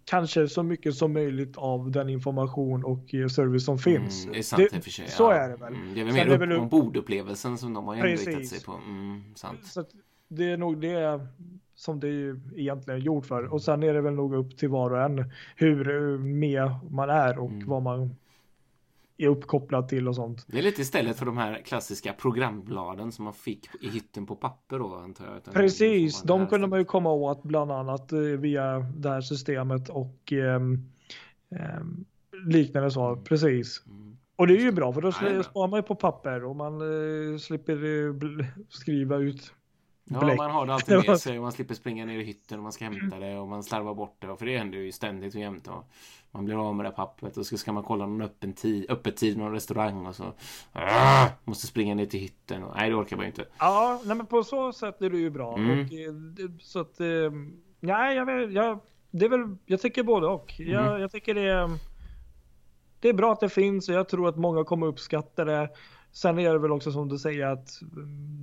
kanske så mycket som möjligt av den information och eh, service som finns. Mm, det är sant det, för sig. Så ja. är det väl. Mm, det är väl mer upp, väl ombordupplevelsen som de har inriktat sig på. Mm, sant. Så det är nog det som det är egentligen gjort för. Och sen är det väl nog upp till var och en hur eh, med man är och mm. vad man är uppkopplad till och sånt. Det är lite istället för de här klassiska programbladen som man fick i hytten på papper då antar jag. Precis, de kunde man ju komma åt bland annat eh, via det här systemet och eh, eh, liknande så. Mm. Precis. Mm. Och det är ju bra för då sparar man ju på papper och man eh, slipper eh, skriva ut Ja, man har det alltid med sig och man slipper springa ner i hytten och man ska hämta det och man slarvar bort det. För det händer ju ständigt och jämt. Och man blir av med det pappret och så ska man kolla någon öppen tid, öppet tid någon restaurang och så äh, måste springa ner till hytten. Och, nej, det orkar man ju inte. Ja, nej, men på så sätt är det ju bra. Mm. Och, eh, så att, eh, nej, jag, jag, det är väl, jag tycker både och. Jag, mm. jag tycker det är, det är bra att det finns och jag tror att många kommer uppskatta det. Sen är det väl också som du säger att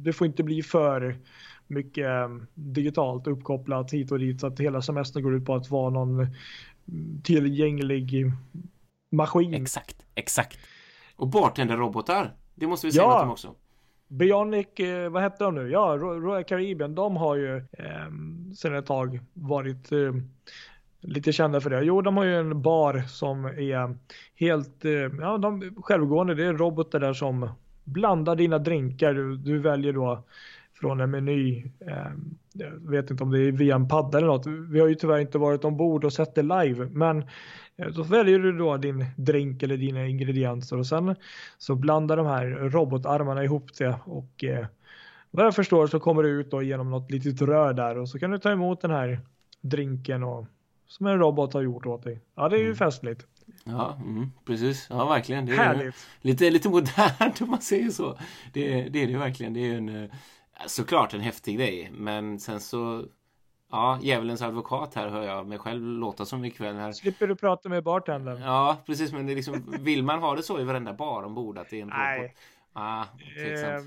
det får inte bli för mycket mm, digitalt uppkopplat hit och dit så att hela semestern går ut på att vara någon mm, tillgänglig maskin. Exakt, exakt. Och bartenderrobotar, det måste vi säga ja. något om också. Bionic, eh, vad hette de nu? Ja, Royal Caribbean, de har ju eh, sedan ett tag varit eh, lite kända för det. Jo, de har ju en bar som är helt, eh, ja, de självgående. Det är robotar där som blandar dina drinkar. Du, du väljer då från en meny. Ehm, jag vet inte om det är via en padda eller något. Vi har ju tyvärr inte varit ombord och sett det live, men eh, då väljer du då din drink eller dina ingredienser och sen så blandar de här robotarmarna ihop det och eh, vad jag förstår så kommer det ut då genom något litet rör där och så kan du ta emot den här drinken och som en robot har gjort åt dig. Ja, det är ju mm. festligt. Ja, mm, precis. Ja, verkligen. Det är Härligt. Lite, lite modernt om man säger så. Det, det är det verkligen. Det är en eh, såklart en häftig grej. Men sen så Ja, djävulens advokat här hör jag mig själv låta som ikväll. Här. Slipper du prata med bartendern. Ja, precis. Men det är liksom, vill man ha det så i varenda bar ombord att det är en Nej. Ah, eh,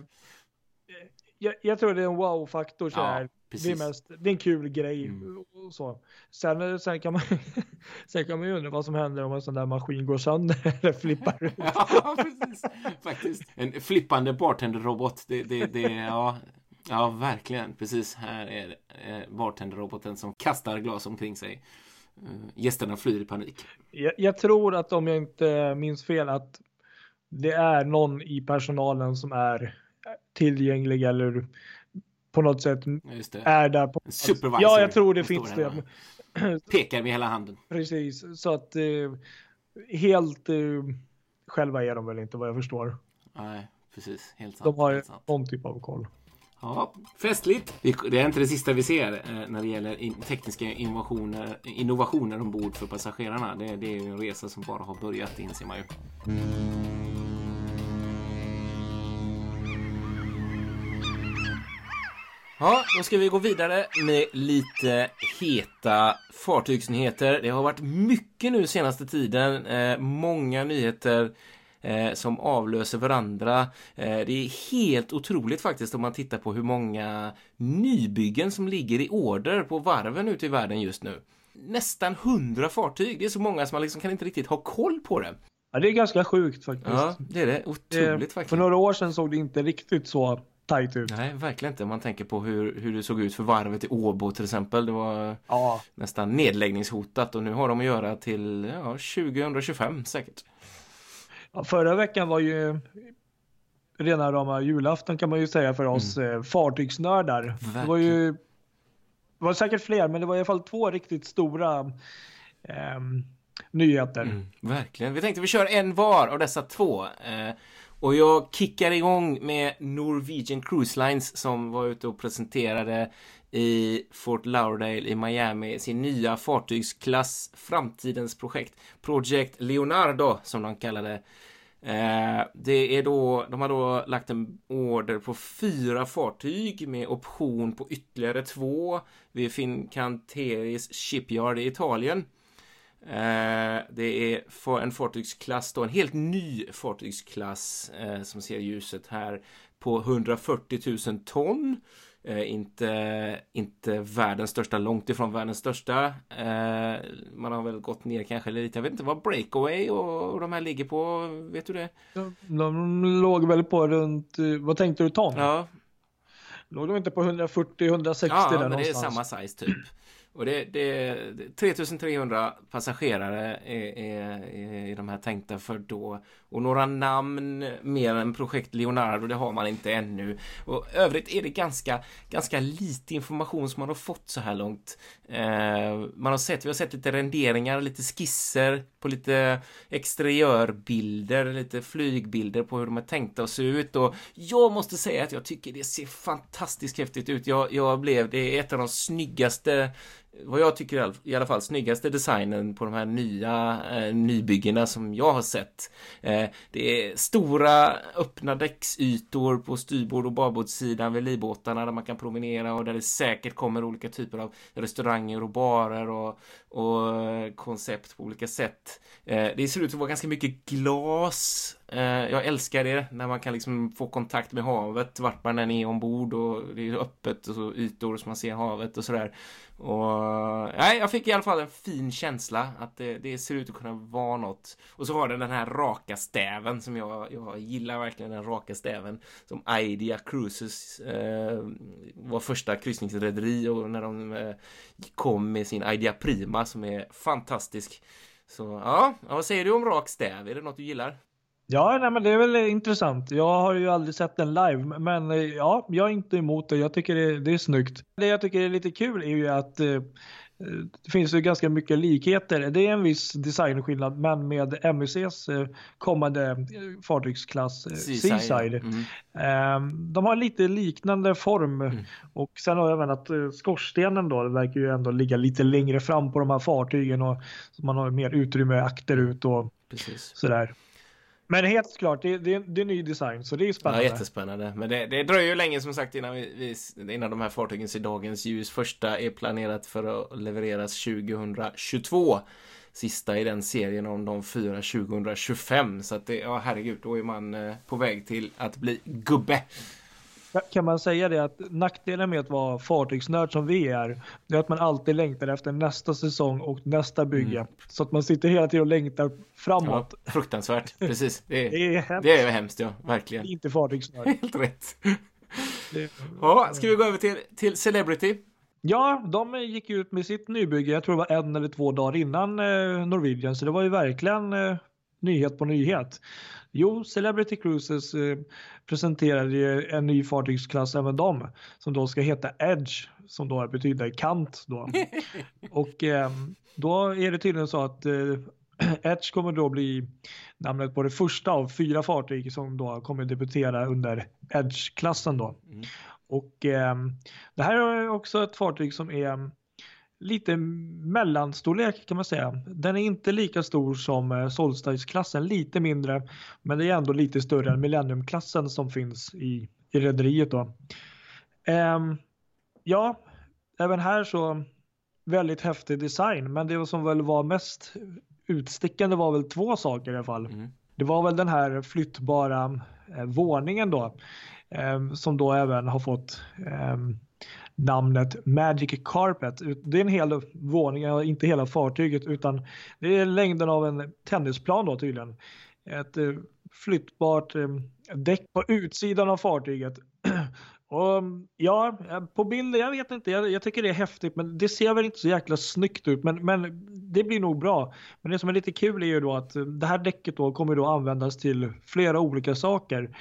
jag, jag, tror det är en wow-faktor så ja, här. Det är, mest, det är en kul grej. Mm. Och så. Sen, sen, kan man, sen kan man ju undra vad som händer om en sån där maskin går sönder eller flippar ut. ja, precis. Faktiskt. En flippande bartenderrobot. Det, det, det, ja, ja, verkligen. Precis. Här är eh, bartenderroboten som kastar glas omkring sig. Uh, gästerna flyr i panik. Jag, jag tror att om jag inte minns fel att det är någon i personalen som är tillgänglig eller på något sätt är där. På, Supervisor. Ja, jag tror det finns det. Pekar med hela handen. Precis, så att eh, helt eh, själva är de väl inte vad jag förstår. Nej, precis. Helt sant. De har sant. någon typ av koll. Ja, festligt. Det är inte det sista vi ser eh, när det gäller tekniska innovationer, innovationer ombord för passagerarna. Det, det är en resa som bara har börjat, inser man ju. Ja, då ska vi gå vidare med lite heta fartygsnyheter. Det har varit mycket nu senaste tiden. Eh, många nyheter eh, som avlöser varandra. Eh, det är helt otroligt faktiskt om man tittar på hur många nybyggen som ligger i order på varven ute i världen just nu. Nästan hundra fartyg. Det är så många som man liksom kan inte riktigt ha koll på det. Ja, det är ganska sjukt faktiskt. Ja, det är det. Otroligt eh, faktiskt. För några år sedan såg det inte riktigt så tajt ut. Nej, verkligen inte. Man tänker på hur, hur det såg ut för varvet i Åbo till exempel. Det var ja. nästan nedläggningshotat och nu har de att göra till ja, 2025 säkert. Ja, förra veckan var ju rena rama julafton kan man ju säga för oss mm. eh, fartygsnördar. Verkligen. Det var ju det var säkert fler, men det var i alla fall två riktigt stora eh, nyheter. Mm, verkligen. Vi tänkte vi kör en var av dessa två. Eh, och jag kickar igång med Norwegian Cruise Lines som var ute och presenterade i Fort Lauderdale i Miami sin nya fartygsklass Framtidens projekt. Project Leonardo som de kallade eh, det. är då, de har då lagt en order på fyra fartyg med option på ytterligare två vid Fincanteris Shipyard i Italien. Eh, det är för en fartygsklass då, en helt ny fartygsklass eh, som ser ljuset här på 140 000 ton. Eh, inte, inte världens största, långt ifrån världens största. Man har väl gått ner kanske lite. Jag vet inte vad Breakaway och, de här ligger på. Vet du det? De, de låg väl på runt, vad tänkte du ton? Ja. Låg de inte på 140-160 ja, där men någonstans? det är samma size typ. Och det, det, 3300 passagerare är, är, är de här tänkta för då. Och några namn mer än projekt Leonardo, det har man inte ännu. Och övrigt är det ganska, ganska lite information som man har fått så här långt. Eh, man har sett, vi har sett lite renderingar, lite skisser på lite exteriörbilder, lite flygbilder på hur de är tänkta att se ut. Och jag måste säga att jag tycker det ser fantastiskt häftigt ut. Jag, jag blev, det är ett av de snyggaste vad jag tycker i alla fall snyggaste designen på de här nya eh, nybyggena som jag har sett. Eh, det är stora öppna däcksytor på styrbord och babordssidan vid livbåtarna där man kan promenera och där det säkert kommer olika typer av restauranger och barer och, och eh, koncept på olika sätt. Eh, det ser ut att vara ganska mycket glas. Eh, jag älskar det när man kan liksom få kontakt med havet vart man än är ombord och det är öppet och så ytor så man ser havet och sådär. Och nej, jag fick i alla fall en fin känsla att det, det, ser ut att kunna vara något. Och så har den den här raka stäven som jag, jag gillar verkligen den raka stäven. Som Idea Cruises eh, var första kryssningsrederi och när de eh, kom med sin Idea Prima som är fantastisk. Så ja, vad säger du om rak stäv? Är det något du gillar? Ja, nej, men det är väl intressant. Jag har ju aldrig sett den live, men eh, ja, jag är inte emot det. Jag tycker det, det är snyggt. Det jag tycker är lite kul är ju att eh, det finns ju ganska mycket likheter. Det är en viss designskillnad, men med MUCs eh, kommande fartygsklass Seaside. Seaside. Mm. Ehm, de har lite liknande form mm. och sen har jag även att skorstenen då verkar ju ändå ligga lite längre fram på de här fartygen och man har mer utrymme akterut och Precis. sådär. Men helt klart, det, det, det är ny design så det är spännande. Ja, jättespännande. Men det, det dröjer ju länge som sagt innan, vi, innan de här fartygen ser dagens ljus. Första är planerat för att levereras 2022. Sista i den serien om de fyra 2025. Så att det, ja herregud, då är man eh, på väg till att bli gubbe. Kan man säga det att nackdelen med att vara fartygsnörd som vi är, det är att man alltid längtar efter nästa säsong och nästa bygge. Mm. Så att man sitter hela tiden och längtar framåt. Ja, fruktansvärt, precis. Det är, det är, hemskt. Det är hemskt, ja, verkligen. Inte fartygsnörd. Helt rätt. Det... Ja, ska vi gå över till, till Celebrity? Ja, de gick ut med sitt nybygge, jag tror det var en eller två dagar innan eh, Norwegian, så det var ju verkligen eh, nyhet på nyhet. Jo, Celebrity Cruises eh, presenterade ju en ny fartygsklass även de som då ska heta Edge som då betyder kant då. Och eh, då är det tydligen så att eh, Edge kommer då bli namnet på det första av fyra fartyg som då kommer debutera under Edge-klassen då. Mm. Och eh, det här är också ett fartyg som är lite mellanstorlek kan man säga. Den är inte lika stor som eh, Solstice-klassen, lite mindre, men det är ändå lite större än Millennium-klassen som finns i, i rederiet då. Um, ja, även här så väldigt häftig design, men det som väl var mest utstickande var väl två saker i alla fall. Mm. Det var väl den här flyttbara eh, våningen då, eh, som då även har fått eh, namnet Magic Carpet. Det är en hel våning, inte hela fartyget utan det är längden av en tennisplan då tydligen. Ett eh, flyttbart eh, däck på utsidan av fartyget. Och mm, ja, eh, på bilden, jag vet inte, jag, jag, tycker det är häftigt men det ser väl inte så jäkla snyggt ut men, men det blir nog bra. Men det som är lite kul är ju då att det här däcket då kommer då användas till flera olika saker.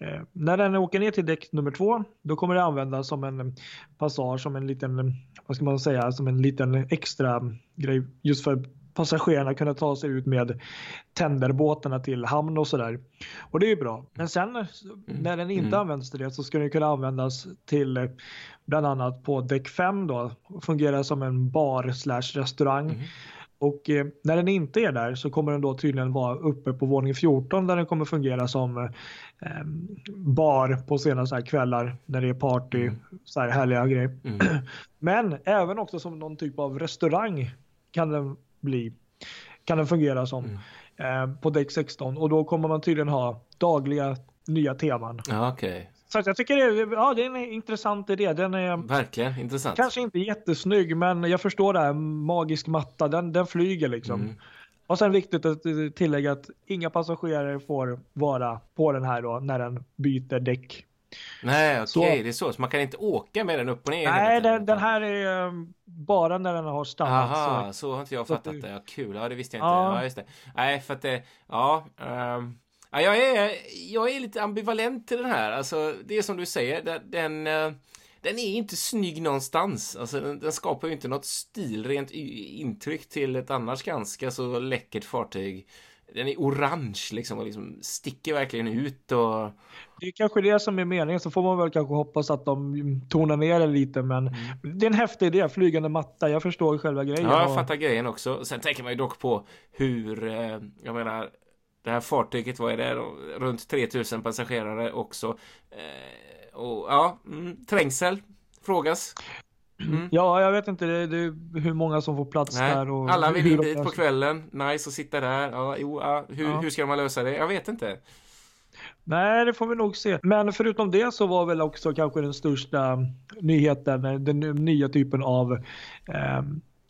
Eh, när den åker ner till däck nummer två, då kommer det användas som en passage, som en liten, vad ska man säga, som en liten extra grej just för passagerarna kunna ta sig ut med tenderbåtarna till hamn och sådär. Och det är ju bra. Men sen mm. när den inte mm. används till det så ska den kunna användas till eh, bland annat på däck 5 då, fungera som en bar slash restaurang. Mm. Och eh, när den inte är där så kommer den då tydligen vara uppe på våning 14 där den kommer fungera som eh, bar på sena så här kvällar när det är party, mm. så här härliga grejer. Mm. Men även också som någon typ av restaurang kan den bli. kan den fungera som Mm. eh, på däck 16 och då kommer man tydligen ha dagliga nya teman. Okej. Så jag tycker det ja, det är en intressant idé. Den är Verkligen intressant. kanske inte jättesnygg men jag förstår det här, magisk matta, den, den flyger liksom. Mm. Och sen viktigt att tillägga att inga passagerare får vara på den här då när den byter däck. Nej, okej, Så- det är så. Så man kan inte åka med den upp och ner? Nej, den, den här är eh, bara när den har stannat. Aha, Så. så har inte jag fattat det-. Ja, kul, ja det visste jag inte. Ja. Ja, just det. Nej, för att det, ja. ehm, ja jag, är, jag är lite ambivalent till den här. Alltså, det är som du säger, den, den, eh, är inte snygg någonstans. Alltså, den, den skapar ju inte något stilrent intryck till ett annars ganska så läckert fartyg. Den är orange liksom och liksom sticker verkligen ut och... Det är kanske det som är meningen, så får man väl kanske hoppas att de tonar ner det lite. Men Mm. det är en häftig idé, flygande matta. Jag förstår själva grejen. Ja, jag och- fattar grejen också. Sen tänker man ju dock på hur, eh, jag menar, det här fartyget, vad är det? Runt 3000 passagerare också. Eh, och ja, mm, trängsel frågas. Mm. Ja, jag vet inte det, det, hur många som får plats Nej, där. Och alla vill in dit på kvällen. Nice att sitta där. Ja, jo, ja, hur, Ja. hur ska man lösa det? Jag vet inte. Nej, det får vi nog se. Men förutom det så var väl också kanske den största nyheten den nya typen av eh,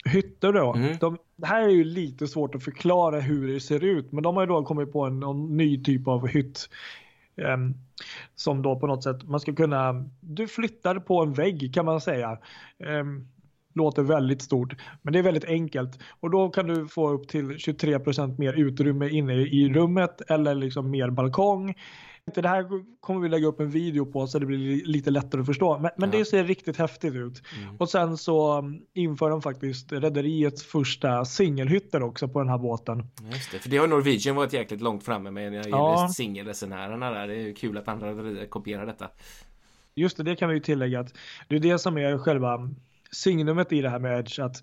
hytter då. Mm. De, det här är ju lite svårt att förklara hur det ser ut, men de har ju då kommit på en, en ny typ av hytt. eh, som då på något sätt man ska kunna, du flyttar på en vägg kan man säga. Eh, låter väldigt stort, men det är väldigt enkelt och då kan du få upp till 23% mer utrymme inne i rummet eller liksom mer balkong. Det här kommer vi lägga upp en video på så det blir li- lite lättare att förstå. Men, men Ja. det ser riktigt häftigt ut. Mm. Och sen så um, inför de faktiskt rederiets första singelhytter också på den här båten. Just det, för det har Norwegian varit jäkligt långt framme med när det gäller Ja. singelresenärerna där. Det är ju kul att andra rederier kopierar detta. Just det, det kan vi ju tillägga att det är det som är själva signumet i det här med Edge. Att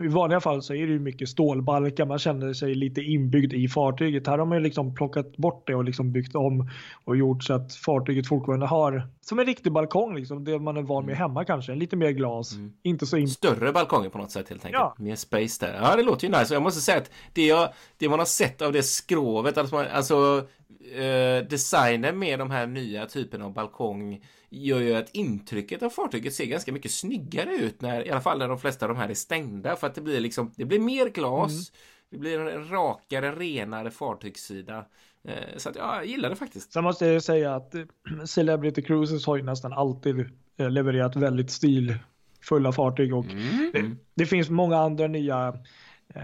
i vanliga fall så är det ju mycket stålbalkar, man känner sig lite inbyggd i fartyget. Här har man ju liksom plockat bort det och liksom byggt om och gjort så att fartyget fortfarande har som en riktig balkong, liksom, det man är van med hemma kanske. Lite mer glas, Mm. inte så in... Större balkonger på något sätt helt enkelt. Ja. Mer space där. Ja, det låter ju nice. Jag måste säga att det, jag, det man har sett av det skrovet, alltså, man- alltså eh, designen med de här nya typerna av balkong gör ju att intrycket av fartyget ser ganska mycket snyggare ut när, i alla fall när de flesta av de här är stängda för att det blir liksom, det blir mer glas, Mm. Det blir en rakare, renare fartygssida. Eh, så att ja, jag gillar det faktiskt. Sen måste jag säga att eh, Celebrity Cruises har ju nästan alltid eh, levererat väldigt stilfulla fartyg och Mm. det finns många andra nya eh,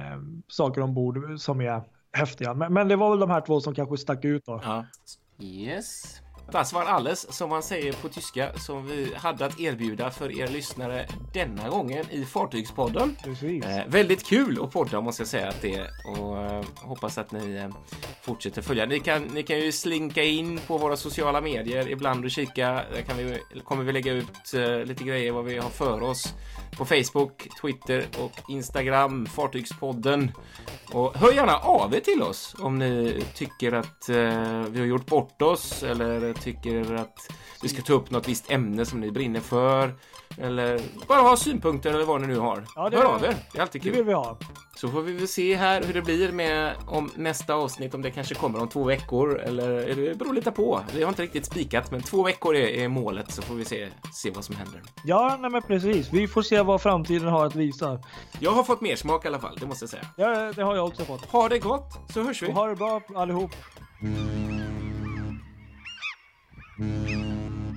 saker ombord som är häftiga. Men, men det var väl de här två som kanske stack ut då. Ja. Yes. Das var alles, som man säger på tyska, som vi hade att erbjuda för er lyssnare denna gången i Fartygspodden. Eh, väldigt kul att podda måste jag säga att det är och eh, hoppas att ni eh, fortsätter följa. Ni kan, ni kan ju slinka in på våra sociala medier ibland och kika. Där kan vi, kommer vi lägga ut eh, lite grejer vad vi har för oss på Facebook, Twitter och Instagram, Fartygspodden. Och hör gärna av er till oss om ni tycker att eh, vi har gjort bort oss eller tycker att vi ska ta upp något visst ämne som ni brinner för. Eller bara ha synpunkter eller vad ni nu har. Ja, det- Hör av er, det är alltid Det kul. vill vi ha. Så får vi väl se här hur det blir med om nästa avsnitt, om det kanske kommer om två veckor eller det beror lite på. Vi har inte riktigt spikat, men två veckor är, är målet så får vi se, se vad som händer. Ja, nej men precis. Vi får se vad framtiden har att visa. Jag har fått mer smak i alla fall, det måste jag säga. Ja, det har jag också fått. Ha det gott, så hörs vi. Och ha det bra allihop. Mm-hmm.